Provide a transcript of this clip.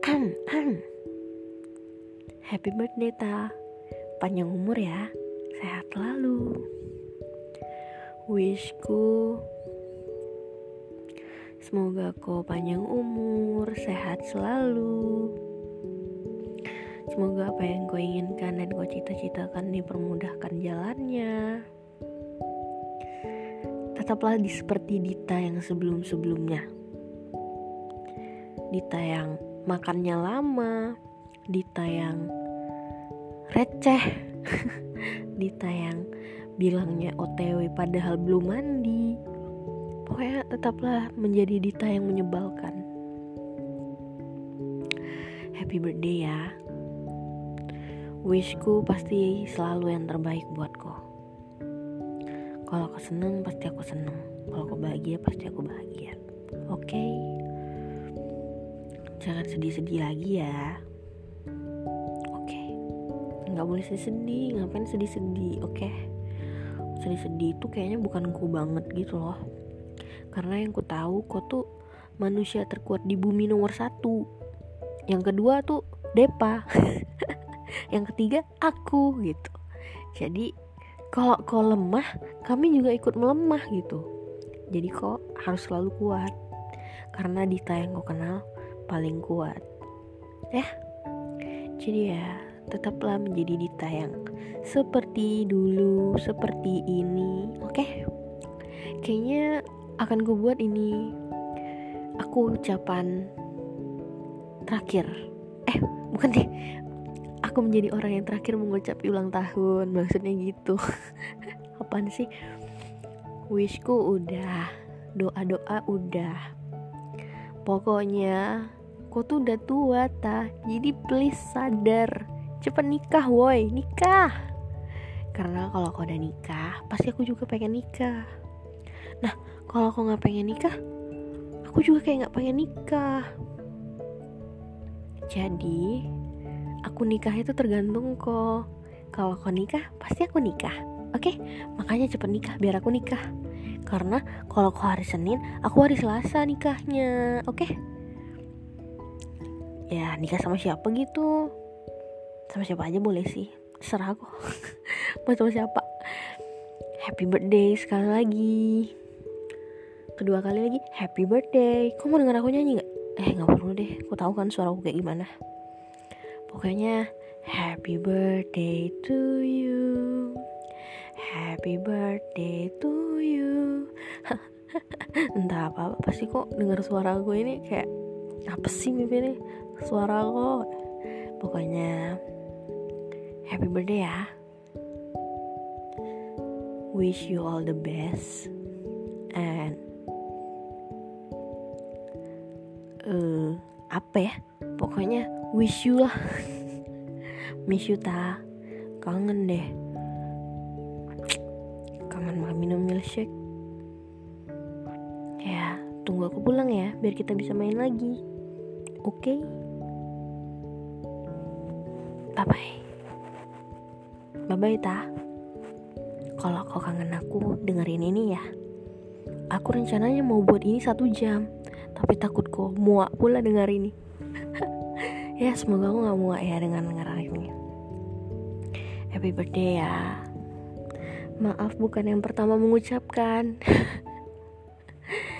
Happy birthday ta. Panjang umur ya. Sehat selalu. Wishku Semoga kau panjang umur Sehat selalu. Semoga apa yang kau inginkan dan kau cita-citakan dipermudahkan jalannya. Tetaplah di seperti Dita yang sebelum-sebelumnya. Dita yang makannya lama Dita yang receh Dita yang bilangnya otw padahal belum mandi. Pokoknya tetaplah menjadi Dita yang menyebalkan. Happy birthday ya. Wishku pasti selalu yang terbaik buat kau kalau kau seneng pasti aku seneng. Kalau kau bahagia pasti aku bahagia. Oke? okay? Jangan sedih-sedih lagi ya. Oke. Okay. nggak boleh sedih ngapain sedih-sedih oke? Okay? sedih-sedih itu kayaknya bukan ku banget gitu loh. Karena yang ku tahu kau tuh manusia terkuat di bumi nomor satu. Yang kedua tuh Depa. Yang ketiga aku gitu. Jadi kalau kau lemah kami juga ikut melemah gitu. Jadi kau harus selalu kuat. Karena Dita yang kau kenal paling kuat. Ya jadi ya tetaplah menjadi Dita yang seperti dulu seperti ini oke? Okay? kayaknya akan gue buat ini aku ucapan terakhir. Eh bukan deh. Aku menjadi orang yang terakhir mengucap ulang tahun maksudnya gitu. Apaan sih? Wishku udah doa doa udah. Pokoknya kau tuh udah tua ta. Jadi please sadar. Cepet nikah woi. Nikah. Karena kalau kau udah nikah pasti aku juga pengen nikah. Nah kalau kau nggak pengen nikah aku juga kayak nggak pengen nikah. Jadi aku nikah itu tergantung kok. Kalau kau nikah pasti aku nikah. Oke? Makanya cepet nikah biar aku nikah. Karena kalau kau hari Senin aku hari Selasa nikahnya. Oke ya nikah sama siapa gitu? Sama siapa aja boleh sih. Serah aku. Mau sama siapa? Happy birthday sekali lagi. Kedua kali lagi happy birthday. Kau mau denger aku nyanyi nggak? Eh nggak perlu deh. Aku tahu kan suara aku kayak gimana. Pokoknya happy birthday to you. Happy birthday to you. Entah apa apa pasti kok denger suara gue ini kayak apa sih mimpi ini suara kok pokoknya happy birthday ya. Wish you all the best and uh, apa ya? Pokoknya wish you lah. Miss you ta. Kangen deh. Kangen makan minum milkshake. Ya tunggu aku pulang ya biar kita bisa main lagi oke. Okay? bye bye bye bye ta. Kalau kau kangen aku dengerin ini ya. Aku rencananya mau buat ini satu jam tapi takut kok muak pula dengar ini. Ya semoga aku gak muak ya dengan dengar ini. Happy birthday ya. Maaf bukan yang pertama mengucapkan